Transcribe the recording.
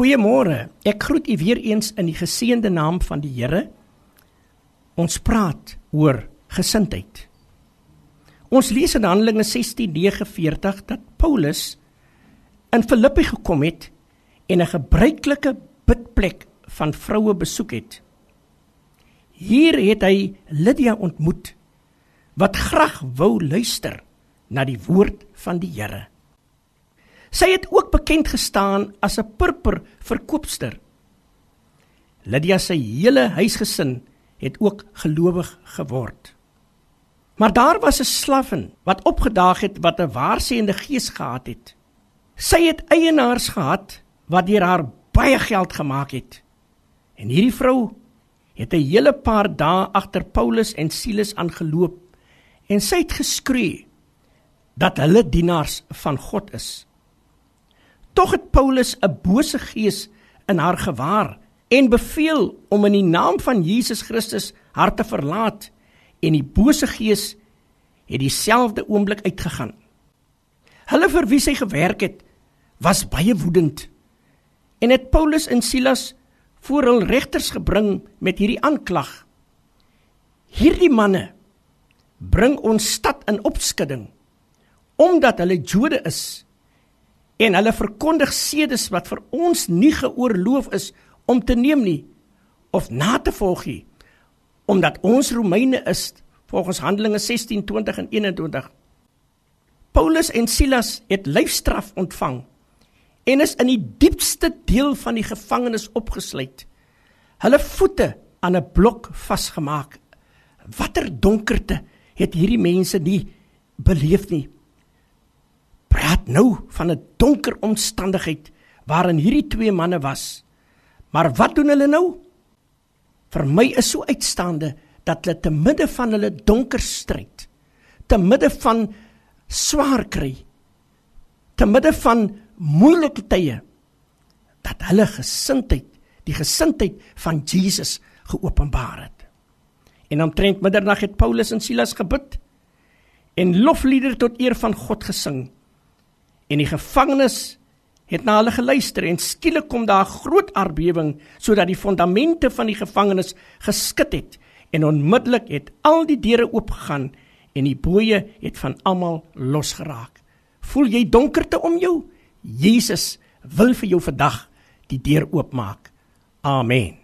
Goeiemôre. Ek groet u weer eens in die geseënde naam van die Here. Ons praat oor gesindheid. Ons lees in Handelinge 16:49 dat Paulus in Filippi gekom het en 'n gebruikelike bidplek van vroue besoek het. Hier het hy Lydia ontmoet wat graag wou luister na die woord van die Here. Sy het ook bekend gestaan as 'n purper verkoopster. Lydia se hele huisgesin het ook gelowig geword. Maar daar was 'n slaffen wat opgedaag het wat 'n waarseende gees gehad het. Sy het eienaars gehad wat deur haar baie geld gemaak het. En hierdie vrou het 'n hele paar dae agter Paulus en Silas aangeloop en sy het geskree dat hulle dienaars van God is. Tog het Paulus 'n bose gees in haar gewaar en beveel om in die naam van Jesus Christus haar te verlaat en die bose gees het dieselfde oomblik uitgegaan. Hulle vir wie sy gewerk het, was baie woedend en het Paulus en Silas voor hul regters gebring met hierdie aanklag. Hierdie manne bring ons stad in opskudding omdat hulle Jode is en hulle verkondig sedes wat vir ons nie geoorloof is om te neem nie of na te volg nie omdat ons Romeine is volgens Handelinge 16:20 en 21 Paulus en Silas het lyfstraf ontvang en is in die diepste deel van die gevangenis opgesluit. Hulle voete aan 'n blok vasgemaak. Watter donkerte het hierdie mense nie beleef nie praat nou van 'n donker omstandigheid waarin hierdie twee manne was. Maar wat doen hulle nou? Vir my is so uitstaande dat hulle te midde van hulle donker stryd, te midde van swaar kry, te midde van moeilike tye dat hulle gesindheid, die gesindheid van Jesus geopenbaar het. En omtrent middernag het Paulus en Silas gebid en lofliedere tot eer van God gesing en die gevangenes het na hulle geluister en skielik kom daar 'n groot aardbewing sodat die fondamente van die gevangenis geskit het en onmiddellik het al die deure oopgegaan en die boeye het van almal losgeraak. Voel jy donkerte om jou? Jesus wil vir jou vandag die deur oopmaak. Amen.